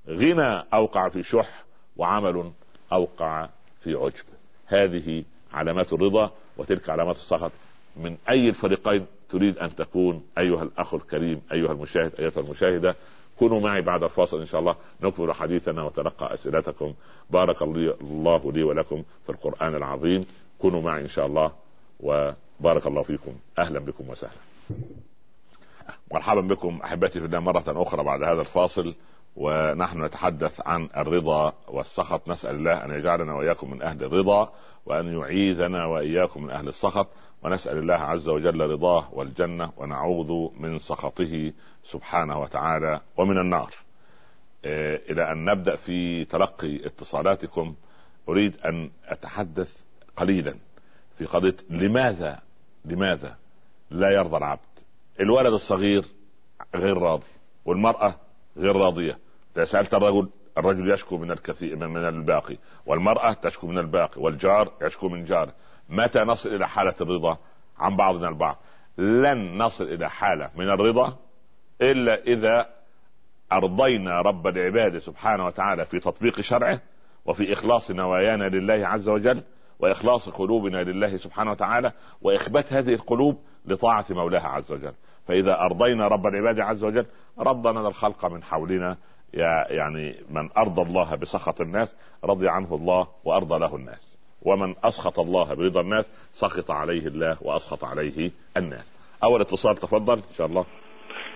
غنى أوقع في شح وعمل أوقع في عجب. هذه علامات الرضا وتلك علامات السخط من أي الفريقين تريد أن تكون أيها الأخ الكريم أيها المشاهد أيتها المشاهدة كونوا معي بعد الفاصل إن شاء الله نكمل حديثنا وتلقى أسئلتكم. بارك الله لي ولكم في القرآن العظيم. كونوا معي إن شاء الله وبارك الله فيكم. أهلا بكم وسهلا. مرحبا بكم أحبتي في الله مرة أخرى بعد هذا الفاصل ونحن نتحدث عن الرضا والسخط. نسأل الله أن يجعلنا وإياكم من أهل الرضا وأن يعيذنا وإياكم من أهل السخط. ونسأل الله عز وجل رضاه والجنة ونعوذ من سخطه سبحانه وتعالى ومن النار. آه، إلى أن نبدأ في تلقي اتصالاتكم أريد أن أتحدث قليلا في قضية لماذا لماذا لا يرضى العبد؟ الولد الصغير غير راضي والمرأة غير راضية. إذا سألت الرجل الرجل يشكو من الكثير من الباقي والمرأة تشكو من الباقي والجار يشكو من جاره. متى نصل إلى حالة الرضا عن بعضنا البعض؟ لن نصل إلى حالة من الرضا إلا إذا أرضينا رب العباد سبحانه وتعالى في تطبيق شرعه وفي إخلاص نوايانا لله عز وجل وإخلاص قلوبنا لله سبحانه وتعالى وإخبات هذه القلوب لطاعة مولاها عز وجل. فإذا أرضينا رب العباد عز وجل رضنا الخلق من حولنا يعني من أرضى الله بسخط الناس رضي عنه الله وأرضى له الناس. ومن أسخط الله برضا الناس سخط عليه الله وأسخط عليه الناس. أول اتصال تفضل إن شاء الله.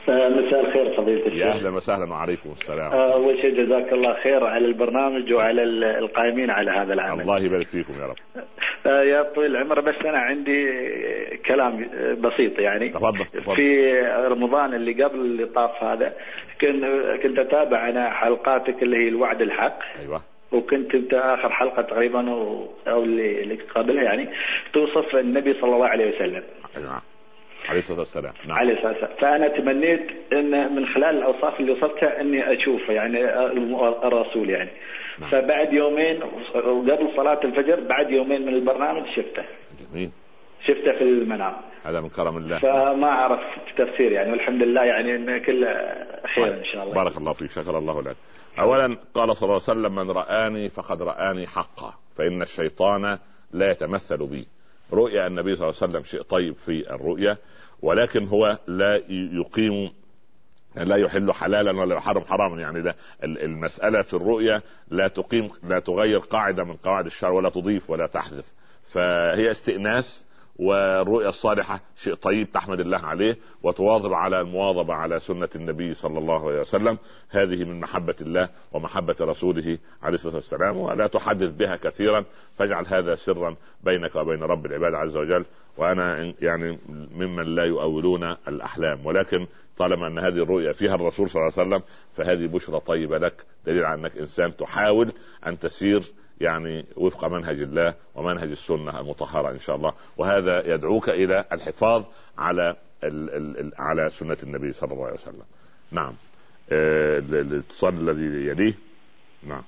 آه، مساء الخير فضيلة الشيخ. يا أهلا وسهلا وعليكم السلام. آه، أول شيء جزاك الله خير على البرنامج وعلى القائمين على هذا العمل. الله يبارك فيكم يا رب. آه، يا طويل العمر بس أنا عندي كلام بسيط يعني. تفضل, تفضل. في رمضان اللي قبل اللي طاف هذا كنت أتابع أنا حلقاتك اللي هي الوعد الحق. أيوه. وكنت أنت آخر حلقة تقريبا أو اللي قبلها يعني توصف النبي صلى الله عليه وسلم. أيوه عليه الصلاة والسلام. نعم. عليه الصلاة والسلام. فأنا تمنيت إن من خلال الأوصاف اللي وصفتها إني اشوفه يعني الرسول يعني. نعم. فبعد يومين وقبل صلاة الفجر بعد يومين من البرنامج شفته. جميل. شفته في المنام. هذا من كرم الله. فما أعرف تفسير يعني والحمد لله يعني إن كله خير إن شاء الله. بارك الله فيك شكر الله لك. اولا قال صلى الله عليه وسلم من رآني فقد رآني حقا فإن الشيطان لا يتمثل بي. رؤيا النبي صلى الله عليه وسلم شيء طيب في الرؤيا ولكن هو لا يقيم لا يحل حلالا ولا يحرم حراما. يعني ده المسألة في الرؤيا لا تقيم لا تغير قاعدة من قواعد الشرع ولا تضيف ولا تحذف. فهي استئناس والرؤيا الصالحة شيء طيب تحمد الله عليه وتواظب على المواظبة على سنة النبي صلى الله عليه وسلم. هذه من محبة الله ومحبة رسوله عليه الصلاة والسلام ولا تحدث بها كثيرا. فاجعل هذا سرا بينك وبين رب العباد عز وجل. وأنا يعني ممن لا يؤولون الأحلام. ولكن طالما أن هذه الرؤيا فيها الرسول صلى الله عليه وسلم فهذه بشرى طيبة لك. دليل على أنك إنسان تحاول أن تسير يعني وفق منهج الله ومنهج السنة المطهرة إن شاء الله. وهذا يدعوك إلى الحفاظ على ال ال ال على سنة النبي صلى الله عليه وسلم. نعم. آه، الاتصال الذي يليه. نعم.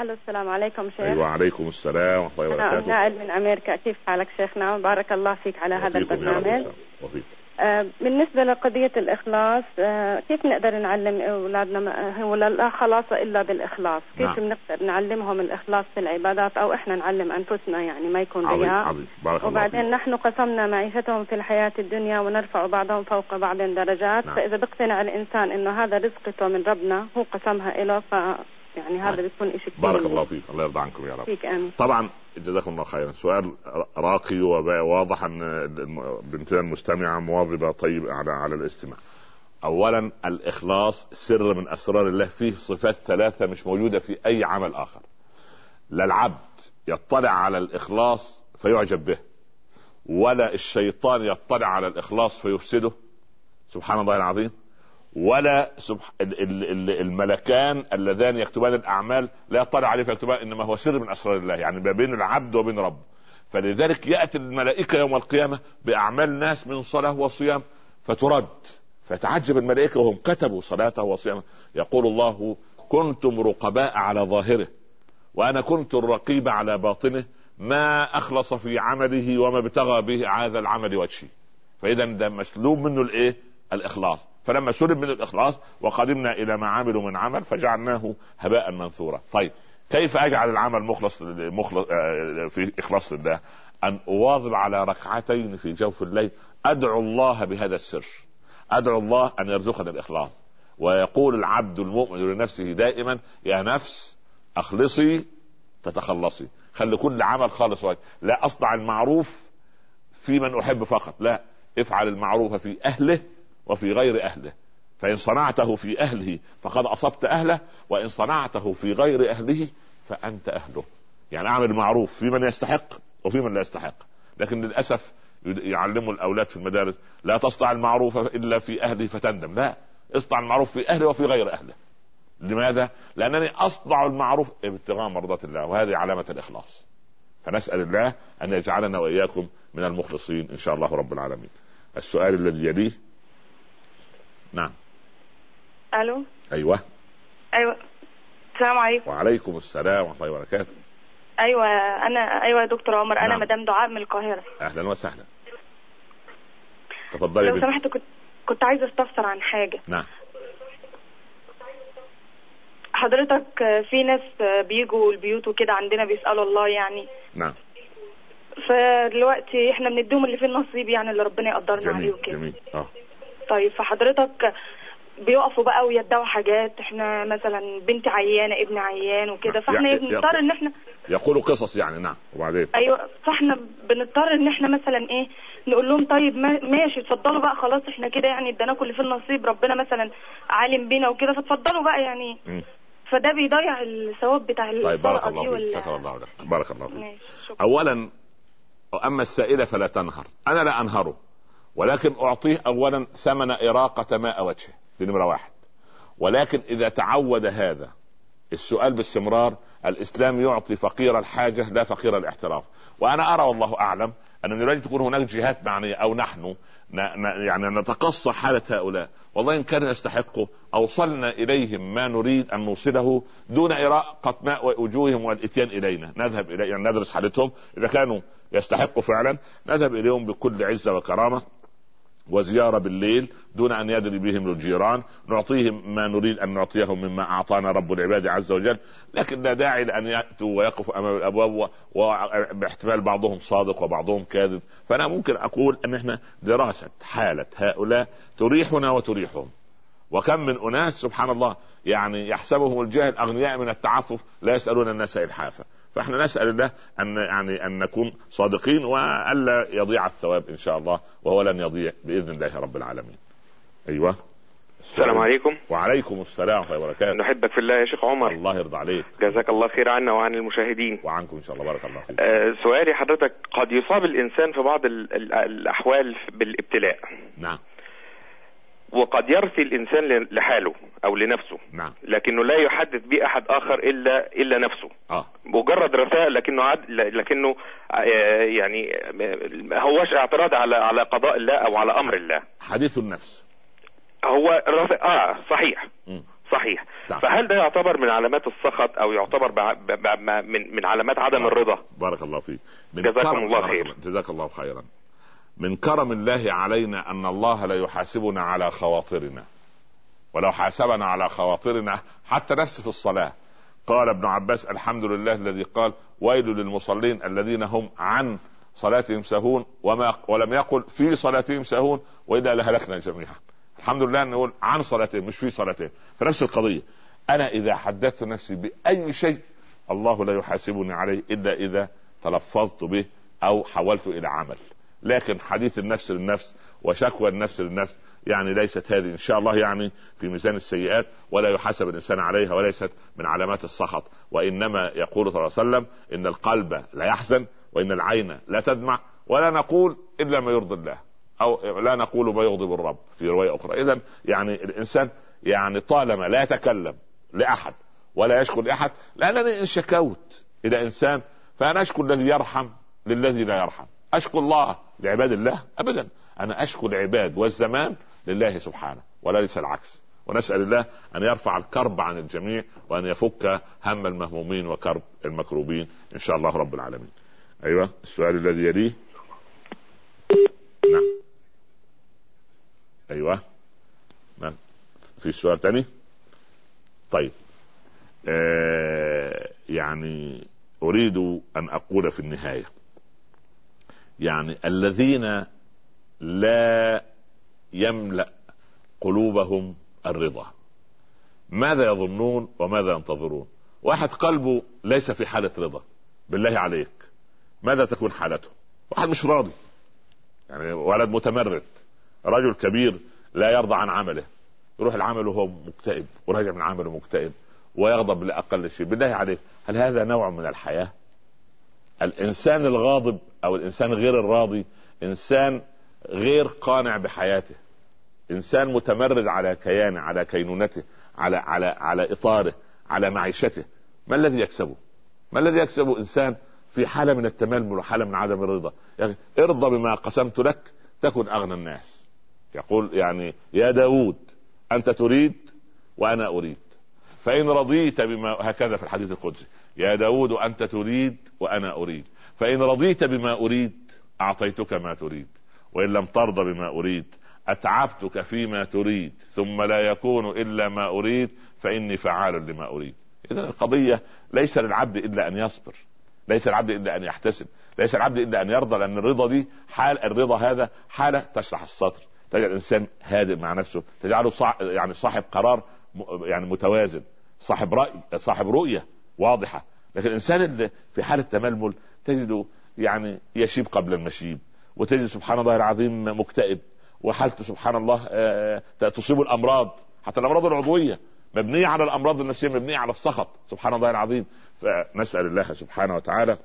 ألو السلام عليكم شيخ. أيوه وعليكم السلام ورحمة الله وبركاته. نائل من أمريكا كيف حالك شيخنا. بارك الله فيك على هذا البرنامج. وفيك. آه بالنسبة لقضية الإخلاص آه كيف نقدر نعلم أولادنا هو لا خلاص إلا بالإخلاص؟ كيف نعم. بنقدر نعلمهم الإخلاص في العبادات أو إحنا نعلم أنفسنا يعني ما يكون رياء وبعدين الله نحن قسمنا معيشتهم في الحياة الدنيا ونرفع بعضهم فوق بعض درجات. نعم. فإذا بيقتنع الإنسان إنه هذا رزقته من ربنا هو قسمها له ف يعني هذا بيكون شيء بارك الله فيك. الله يرضى عنكم يا رب. فيك أمين. طبعا جزاكم الله خيرا. سؤال راقي وواضح أن بنتنا المستمعة مواظبة طيب على على الاستماع. اولا الإخلاص سر من أسرار الله. فيه صفات ثلاثة مش موجودة في أي عمل آخر. لا العبد يطلع على الإخلاص فيعجب به ولا الشيطان يطلع على الإخلاص فيفسده. سبحان الله العظيم. ولا. الملكان اللذان يكتبان الأعمال لا يطلع عليه فيكتبان إنما هو سر من أسرار الله يعني ما بين العبد وبين ربه فلذلك يأتي الملائكة يوم القيامة بأعمال ناس من صلاة وصيام فترد فتعجب الملائكة وهم كتبوا صلاته وصيامه. يقول الله كنتم رقباء على ظاهره وأنا كنت الرقيب على باطنه ما أخلص في عمله وما ابتغى به هذا العمل وجهي. فإذا ده مسلوب منه الإيه؟ الإخلاص. فلما سلب من الإخلاص وقدمنا إلى ما عملوا من عمل فجعلناه هباء منثورا. طيب كيف أجعل العمل مخلص مخلص آه، في إخلاص لله أن أواظب على ركعتين في جوف الليل. أدعو الله بهذا السر. أدعو الله أن يرزقنا الإخلاص. ويقول العبد المؤمن لنفسه دائما يا نفس أخلصي تتخلصي. خلي كل عمل خالص وجه لا أصنع المعروف في من أحب فقط. لا افعل المعروف في أهله وفي غير أهله. فإن صنعته في أهله فقد أصبت أهله وإن صنعته في غير أهله فأنت أهله. يعني أعمل معروف في من يستحق وفي من لا يستحق. لكن للأسف يعلموا الأولاد في المدارس لا تصنع المعروف إلا في أهله فتندم. لا اصنع المعروف في أهله وفي غير أهله. لماذا؟ لأنني أصنع المعروف ابتغاء مرضات الله وهذه علامة الإخلاص. فنسأل الله أن يجعلنا وإياكم من المخلصين إن شاء الله رب العالمين. السؤال الذي يليه نعم. ألو؟ أيوه. أيوه. السلام عليكم. وعليكم السلام ورحمة الله وبركاته. أيوه أنا أيوه يا دكتور عمر نعم. أنا مدام دعاء من القاهرة. أهلا وسهلا. تفضلي لو سمحت كنت كنت عايزة أستفسر عن حاجة. نعم. حضرتك في ناس بيجوا البيوت وكده عندنا بيسألوا الله يعني. نعم. فدلوقتي إحنا بنديهم اللي فيه النصيب يعني اللي ربنا يقدرنا عليه وكده. جميل. آه. طيب فحضرتك بيقفوا بقى ويدعوا حاجات. إحنا مثلا بنتي عيانة ابني عيان وكده فاحنا بنضطر إن إحنا يقولوا قصص يعني نعم. وبعدين؟ أيوه فاحنا بنضطر إن إحنا مثلا إيه نقول لهم طيب ماشي اتفضلوا بقى خلاص إحنا كده يعني ادانا كل في النصيب ربنا مثلا عالم بينا وكده فاتفضلوا بقى يعني. م. فده بيضيع الثواب بتاع طيب بارك الله فيك. شكر الله لك بارك الله فيك. اولا أما السائلة فلا تنهر. أنا لا أنهره. ولكن أعطيه اولا ثمن إراقة ماء وجهه دي نمرة واحد. ولكن إذا تعود هذا السؤال باستمرار الإسلام يعطي فقير الحاجة لا فقير الاحتراف وأنا أرى والله أعلم ان يريد تكون هناك جهات معنية أو نحن يعني نتقصى حالة هؤلاء. والله إن كانوا يستحقوا أوصلنا إليهم ما نريد أن نوصله دون إراقة ماء وجوههم والإتيان إلينا. نذهب إلى يعني ندرس حالتهم. إذا كانوا يستحقوا فعلا نذهب إليهم بكل عزة وكرامة. وزيارة بالليل دون أن يدري بهم الجيران. نعطيهم ما نريد أن نعطيهم مما أعطانا رب العباد عز وجل. لكن لا داعي لأن يأتوا ويقفوا أمام الأبواب باحتمال بعضهم صادق وبعضهم كاذب. فأنا ممكن أقول أن إحنا دراسة حالة هؤلاء تريحنا وتريحهم. وكم من أناس سبحان الله يعني يحسبهم الجاهل أغنياء من التعفف لا يسألون الناس إلحافا فاحنا نسأل الله أن يعني أن نكون صادقين والا يضيع الثواب إن شاء الله وهو لن يضيع بإذن الله رب العالمين. أيوه. السلام عليكم. وعليكم السلام ورحمة الله وبركاته. نحبك في الله يا شيخ عمر. الله يرضى عليك. جزاك الله خير عنا وعن المشاهدين. وعنكم إن شاء الله. بارك الله فيك. آه سؤالي حضرتك قد يصاب الإنسان في بعض ال ال الأحوال بالابتلاء. نعم. وقد يرثي الإنسان لحاله أو لنفسه. نعم. لكنه لا يحدث به أحد آخر إلا إلا نفسه. آه. مجرد رثاء لكنه عد لكنه آه، يعني ما هوش اعتراض على على قضاء الله أو على أمر الله. حديث النفس. هو رثاء آه صحيح. مم. صحيح. نعم. فهل ده يعتبر من علامات السخط أو يعتبر بع... ب... ب... من من علامات عدم الرضا؟ بارك الله فيك. جزاكم الله خير. جزاك الله خيرا. من كرم الله علينا أن الله لا يحاسبنا على خواطرنا. ولو حاسبنا على خواطرنا حتى نفس في الصلاة. قال ابن عباس الحمد لله الذي قال ويل للمصلين الذين هم عن صلاتهم سهون وما ولم يقل في صلاتهم سهون والا لهلكنا جميعا. الحمد لله ان نقول عن صلاتهم مش في صلاتهم. فنفس القضية. أنا إذا حدثت نفسي بأي شيء الله لا يحاسبني عليه إلا إذا تلفظت به أو حولت إلى عمل. لكن حديث النفس للنفس وشكوى النفس للنفس يعني ليست هذه إن شاء الله يعني في ميزان السيئات ولا يحاسب الإنسان عليها وليست من علامات السخط. وإنما يقول صلى الله عليه وسلم إن القلب لا يحزن وإن العين لا تدمع ولا نقول إلا ما يرضي الله أو لا نقول ما يغضب الرب في رواية أخرى. اذا يعني الإنسان يعني طالما لا يتكلم لأحد ولا يشكو لأحد لانني إن شكوت. إلى إنسان فأنا أشكو الذي يرحم للذي لا يرحم. أشكو الله. لعباد الله؟ ابدا. أنا أشكو العباد والزمان لله سبحانه وليس العكس. ونسأل الله أن يرفع الكرب عن الجميع وأن يفك هم المهمومين وكرب المكروبين. إن شاء الله رب العالمين. أيوه السؤال الذي يليه؟ نعم. أيوه. نعم. في سؤال تاني؟ طيب. آه يعني أريد أن أقول في النهاية. يعني الذين لا يملأ قلوبهم الرضا. ماذا يظنون وماذا ينتظرون؟ واحد قلبه ليس في حالة رضا. بالله عليك. ماذا تكون حالته؟ واحد مش راضي. يعني ولد متمرد. رجل كبير لا يرضى عن عمله. يروح العمل وهو مكتئب وراجع من عمله مكتئب ويغضب لأقل شيء. بالله عليك. هل هذا نوع من الحياة؟ الإنسان الغاضب أو الإنسان غير الراضي إنسان غير قانع بحياته إنسان متمرد على كيانه على كينونته على على على إطاره على معيشته. ما الذي يكسبه؟ ما الذي يكسبه إنسان في حالة من التململ وحالة من عدم الرضا؟ يعني ارضى بما قسمت لك تكن أغنى الناس. يقول يعني يا داود أنت تريد وأنا أريد. فإن رضيت بما هكذا في الحديث القدسي يا داود أنت تريد وأنا أريد. فإن رضيت بما أريد أعطيتك ما تريد. وإن لم ترضى بما أريد أتعبتك فيما تريد. ثم لا يكون إلا ما أريد فإني فعال لما أريد. اذا القضية ليس للعبد إلا أن يصبر. ليس العبد إلا أن يحتسب. ليس العبد إلا أن يرضى لأن الرضا دي حال الرضا هذا حاله تشرح الصدر تجعل الإنسان هادئ مع نفسه. تجعله صع... يعني صاحب قرار. يعني متوازن. صاحب رأي صاحب رؤية واضحة. لكن الإنسان اللي في حالة تململ تجده يعني يشيب قبل المشيب وتجد سبحان الله العظيم مكتئب وحالته سبحان الله تصيب الأمراض حتى الأمراض العضوية مبنية على الأمراض النفسية مبنية على السخط سبحان الله العظيم. فنسأل الله سبحانه وتعالى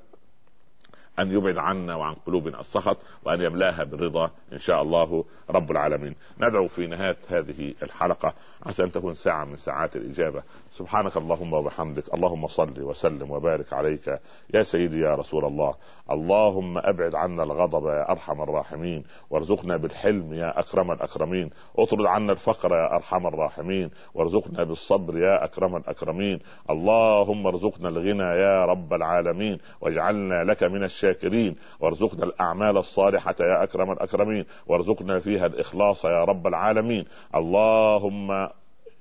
أن يبعد عنا وعن قلوبنا السخط وأن يملاها بالرضا إن شاء الله رب العالمين. ندعو في نهاية هذه الحلقة عسى أن تكون ساعة من ساعات الإجابة. سبحانك اللهم وبحمدك. اللهم صل وسلم وبارك عليك. يا سيدي يا رسول الله. اللهم أبعد عنا الغضب يا أرحم الراحمين. وارزقنا بالحلم يا أكرم الأكرمين. اطرد عنا الفقر يا أرحم الراحمين. وارزقنا بالصبر يا أكرم الأكرمين. اللهم ارزقنا الغنى يا رب العالمين. واجعلنا لك من الشاكرين. وارزقنا الأعمال الصالحة يا أكرم الأكرمين. وارزقنا فيها الإخلاص يا رب العالمين. اللهم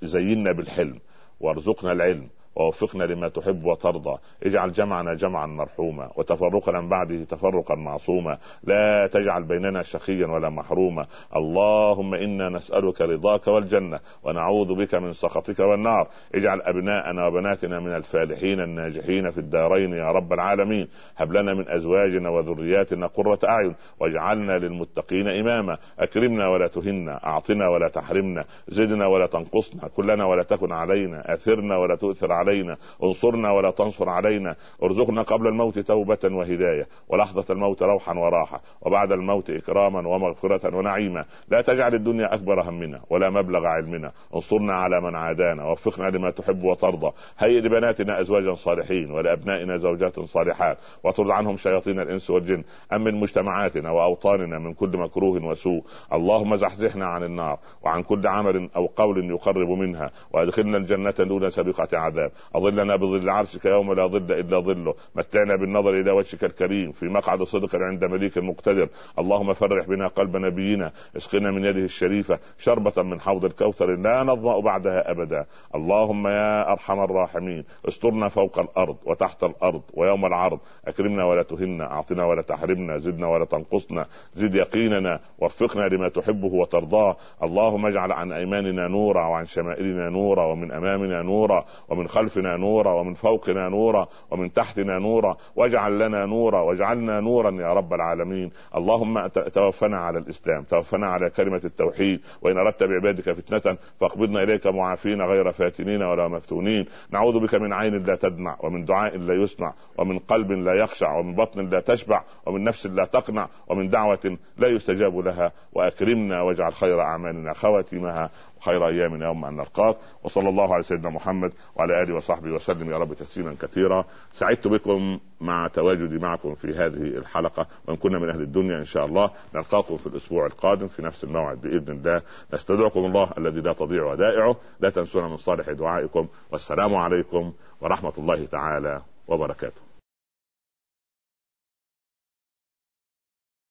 زينا بالحلم. وارزقنا العلم. ووفقنا لما تحب وترضى. اجعل جمعنا جمعا مرحوما وتفرقنا من بعده تفرقا معصوما. لا تجعل بيننا شقيا ولا محروما. اللهم إنا نسألك رضاك والجنة ونعوذ بك من سخطك والنار. اجعل أبناءنا وبناتنا من الفالحين الناجحين في الدارين يا رب العالمين. هب لنا من أزواجنا وذرياتنا قرة أعين. واجعلنا للمتقين إماما. أكرمنا ولا تهنا أعطنا ولا تحرمنا. زدنا ولا تنقصنا كلنا ولا تكن علينا. أثرنا ولا تؤثر علينا علينا. انصرنا ولا تنصر علينا. ارزقنا قبل الموت توبة وهداية ولحظة الموت روحا وراحة وبعد الموت إكراما ومغفرة ونعيما. لا تجعل الدنيا أكبر همنا ولا مبلغ علمنا. انصرنا على من عادانا وفقنا لما تحب وترضى. هيئ لبناتنا أزواجا صالحين ولأبنائنا زوجات صالحات واطرد عنهم شياطين الإنس والجن. أمن مجتمعاتنا وأوطاننا من كل مكروه وسوء. اللهم زحزحنا عن النار وعن كل عمل أو قول يقرب منها وأدخلنا الجنة دون سابقة عذاب. أظلنا بظل عرشك يوم لا ظل إلا ظله. متعنا بالنظر إلى وجهك الكريم في مقعد صدق عند مليك مقتدر. اللهم فرح بنا قلب نبينا اسقنا من يده الشريفة شربة من حوض الكوثر لا نظمأ بعدها أبدا. اللهم يا أرحم الراحمين استرنا فوق الأرض وتحت الأرض ويوم العرض. أكرمنا ولا تهنا أعطنا ولا تحرمنا زدنا ولا تنقصنا. زد يقيننا وفقنا لما تحبه وترضاه. اللهم اجعل عن أيماننا نورا وعن شمائلنا نورا ومن أمامنا نورا ومن خلفنا نورا ومن فوقنا نورا ومن تحتنا نورا واجعل لنا نورا واجعلنا نورا يا رب العالمين. اللهم توفنا على الإسلام توفنا على كلمة التوحيد وإن أردت بعبادك فتنة فاقبضنا إليك معافين غير فاتنين ولا مفتونين. نعوذ بك من عين لا تدمع ومن دعاء لا يسمع ومن قلب لا يخشع ومن بطن لا تشبع ومن نفس لا تقنع ومن دعوة لا يستجاب لها. وأكرمنا واجعل خير أعمالنا خواتيمها خير ايامنا يوم أن نلقاك. وصلى الله على سيدنا محمد وعلى آله وصحبه وسلم. يا رب تسليما كثيرا. سعدت بكم مع تواجدي معكم في هذه الحلقة. وإن كنا من أهل الدنيا إن شاء الله نلقاكم في الأسبوع القادم في نفس الموعد بإذن الله. نستودعكم الله الذي لا تضيع ودائعه. لا تنسونا من صالح دعائكم. والسلام عليكم ورحمة الله تعالى وبركاته.